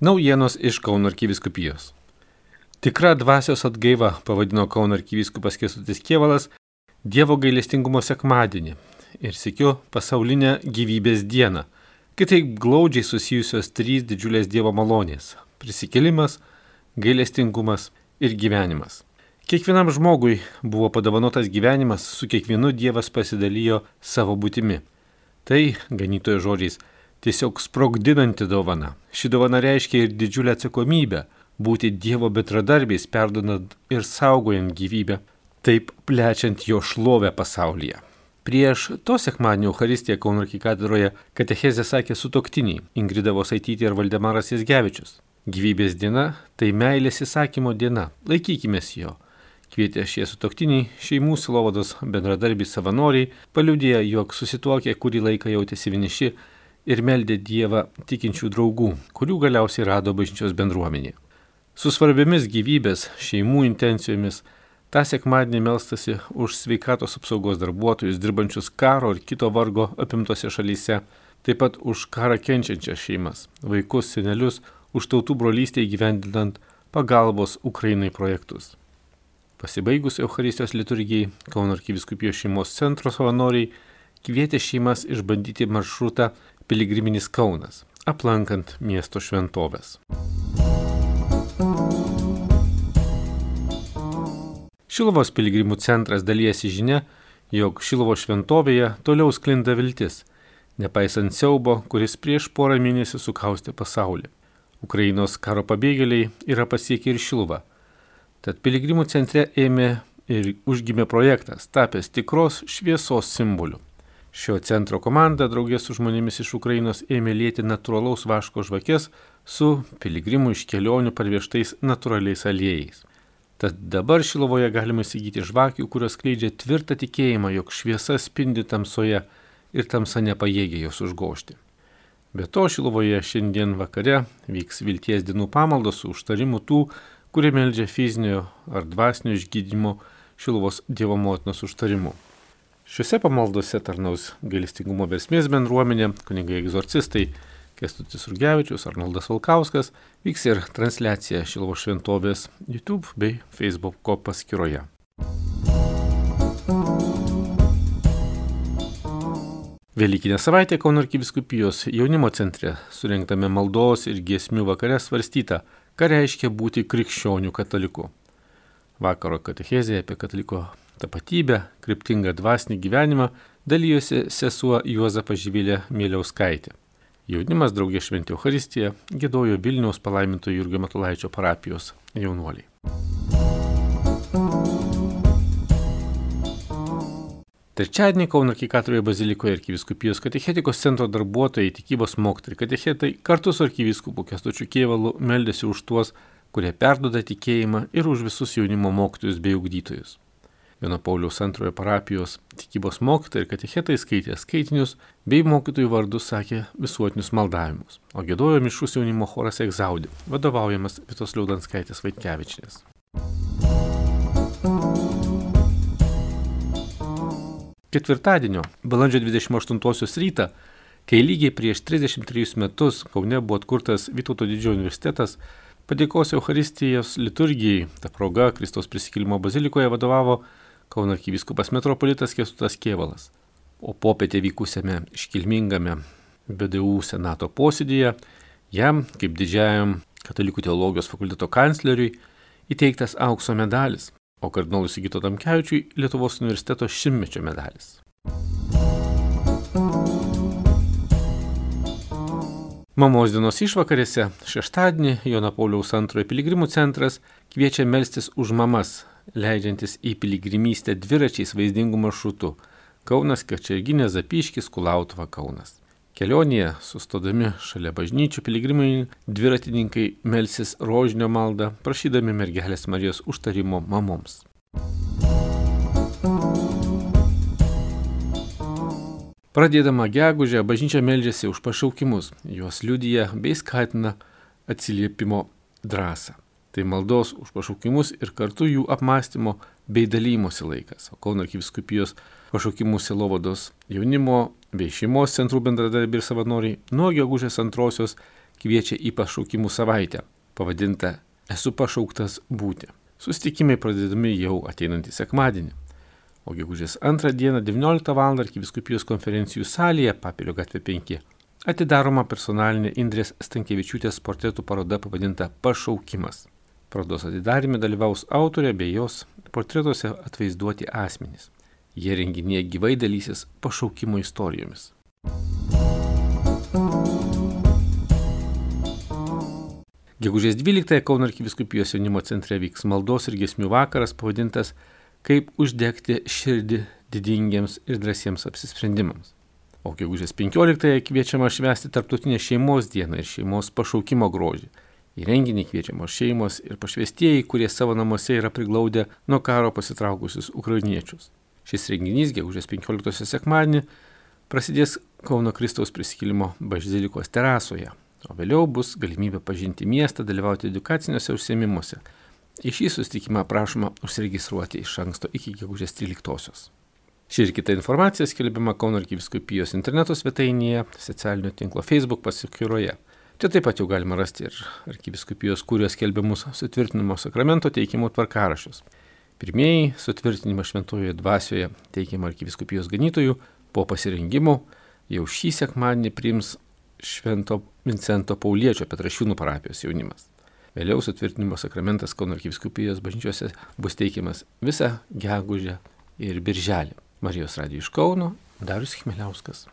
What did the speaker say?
Naujienos iš Kauno arkiviskupijos. Tikra dvasios atgaiva pavadino Kauno arkivyskupas Kesutis Kievalas Dievo gailestingumo sekmadienį ir sėkiu pasaulinę gyvybės dieną, kitaip glaudžiai susijusios trys didžiulės Dievo malonės - prisikėlimas, gailestingumas ir gyvenimas. Kiekvienam žmogui buvo padovanotas gyvenimas, su kiekvienu Dievas pasidalijo savo būtimi. Tai, ganytojo žodžiais, tiesiog sprogdinanti dovana. Ši dovana reiškia ir didžiulę atsakomybę būti Dievo betradarbiais, perdonant ir saugojant gyvybę, taip plečiant jo šlovę pasaulyje. Prieš to sekmadienio Euharistiją Kauno arkikatedroje katechezė sakė sutoktiniai Ingrida Vosaitytė ir Valdemaras Jesgevičius. Gyvybės diena tai meilės įsakymo diena, laikykime jo. Kvietė šie sutoktiniai, šeimų silovados bendradarbiai savanoriai, paliudėjo, jog susituokė kurį laiką jautėsi vieniši ir meldė Dievą tikinčių draugų, kurių galiausiai rado bažnyčios bendruomenė. Su svarbiamis gyvybės, šeimų intencijomis, tą sekmadienį melstasi už sveikatos apsaugos darbuotojus dirbančius karo ir kito vargo apimtose šalyse, taip pat už karą kenčiančias šeimas, vaikus, senelius, už tautų brolystę įgyvendinant pagalbos Ukrainai projektus. Pasibaigus Euharistijos liturgijai, Kauno arkiviskupijos šeimos centro savanoriai kvietė šeimas išbandyti maršrutą Piligriminis Kaunas, aplankant miesto šventovės. Šiluvos piligrimų centras dalyjasi žinia, jog Šilovo šventovėje toliau sklinda viltis, nepaisant siaubo, kuris prieš porą mėnesių sukaustė pasaulį. Ukrainos karo pabėgėliai yra pasiekę ir Šiluvą. Tad piligrimų centre ėmė ir užgimė projektas, tapęs tikros šviesos simboliu. Šio centro komanda draugės su žmonėmis iš Ukrainos ėmė lėti natūralaus vaško žvakės su piligrimų iš kelionių parvieštais natūraliais aliejais. Tad dabar Šilovoje galima įsigyti žvakių, kurios skleidžia tvirtą tikėjimą, jog šviesa spindi tamsoje ir tamsa nepajėgia jos užgošti. Be to Šilovoje šiandien vakare vyks vilties dienų pamaldos su užtarimu tų, kurie meldžia fizinio ar dvasinio išgydymo Šilovos Dievo motinos užtarimu. Šiuose pamaldose tarnaus gailestingumo versmės bendruomenė, kunigai egzorcistai Kestutis Urgevičius, Arnoldas Valkauskas, vyks ir transliacija Šilvo šventovės YouTube bei Facebook'o paskyroje. Velykinė savaitė Kauno arkiviskupijos jaunimo centre surinktame maldos ir giesmių vakare svarstyta, ką reiškia būti krikščionių kataliku. Vakaro katechezėje apie kataliko tapatybę, kryptingą dvasinį gyvenimą dalyjosi sesuo Juozapas Žyvilė Mėliauskaitė. Jaunimas draugė šventė Euharistiją gėdojo Vilniaus palaiminto Jurgio Matulaičio parapijos jaunuoliai. Trečiadienį Kauno arkikatoroje bazilikoje arkiviskupijos katechetikos centro darbuotojai, tikybos mokytojai, katechetai kartu su arkiviskupu Kestučiu Kievalu meldėsi už tuos, kurie perdoda tikėjimą ir už visus jaunimo mokytojus bei ugdytojus. Vieno Pauliaus antrojo parapijos tikybos mokytojai ir katechetai skaitė skaitinius, bei mokytojų vardus sakė visuotinius maldavimus, o gėdojo mišus jaunimo choras Egzaudė, vadovaujamas Vitos Liaudanskaitės Vaitkevičinės. Ketvirtadienio, balandžio 28 rytą, kai lygiai prieš 33 metus Kaune buvo atkurtas Vytauto didžiojo universitetas, padėkos Euharistijos liturgijai, ta proga Kristaus prisikilimo bazilikoje vadovavo Kauno arkivyskupas metropolitas Kestutas Kievalas. O popietė vykusiame iškilmingame BDU senato posėdėje jam, kaip didžiajam katalikų teologijos fakulteto kancleriui, įteiktas aukso medalis, o kardinolui Sigito Tamkevičiui Lietuvos universiteto šimtmečio medalis. Mamos dienos išvakarėse šeštadienį Jono Pauliaus antrojo piligrimų centras kviečia melstis už mamas leidžiantis į piligrimystę dviračiais vaizdingų maršrutų Kaunas, Kačerginė, Zapiškis, Kulautuva, Kaunas. Kelionėje, sustodami šalia bažnyčių piligrimai, dviratininkai melsis rožinio maldą, prašydami mergelės Marijos užtarimo mamoms. Pradėdama gegužę, bažnyčia meldžiasi už pašaukimus, juos liudyja bei skatina atsiliepimo drąsą. Tai maldos už pašaukimus ir kartu jų apmąstymo bei dalymosi laikas. Kauno arkiviskupijos pašaukimų silovados jaunimo bei šeimos centrų bendradarbiai ir savanoriai nuo gegužės antrosios kviečia į pašaukimų savaitę, pavadintą Esu pašauktas būti. Sustikimai pradedami jau ateinantį sekmadienį. O gegužės antrą dieną 19 val. arkiviskupijos konferencijų salėje Papilio gatvė 5 atidaroma personalinė Indrės Stankievičiūtės portretų paroda pavadinta Pašaukimas. Parodos atidarime dalyvaus autorė bei jos portretuose atvaizduoti asmenys. Jie renginėje gyvai dalysis pašaukimo istorijomis. Gegužės 12-ąją Kauno arkiviskupijos jaunimo centre vyks maldos ir gesmių vakaras pavadintas Kaip uždegti širdį didingiems ir drąsiems apsisprendimams. O gegužės 15-ąją kviečiama švęsti Tarptautinę šeimos dieną ir šeimos pašaukimo grožį. Į renginį kviečiamos šeimos ir pašvestieji, kurie savo namuose yra priglaudę nuo karo pasitraukusius ukrainiečius. Šis renginys gegužės 15 sekmadienį prasidės Kauno Kristaus prisikėlimo bazilikos terasoje, o vėliau bus galimybė pažinti miestą, dalyvauti edukaciniuose užsiemimuose. Į šį susitikimą prašoma užsiregistruoti iš anksto iki gegužės 13-osios. Ši ir kita informacija skelbiama Kauno arkiviskupijos interneto svetainėje, socialinio tinklo Facebook paskyroje. Čia taip pat jau galima rasti ir arkiviskupijos kūrijos skelbiamus sutvirtinimo sakramento teikimo tvarkarašius. Pirmieji sutvirtinimą šventojoje dvasioje teikiama arkiviskupijos ganytojų po pasirengimo jau šį sekmadienį priims Švento Vincento Pauliečio Petrašiūnų parapijos jaunimas. Vėliau sutvirtinimo sakramentas Kauno arkiviskupijos bažnyčiose bus teikiamas visą gegužę ir birželį. Marijos radijo iš Kauno, Darius Chmeliauskas.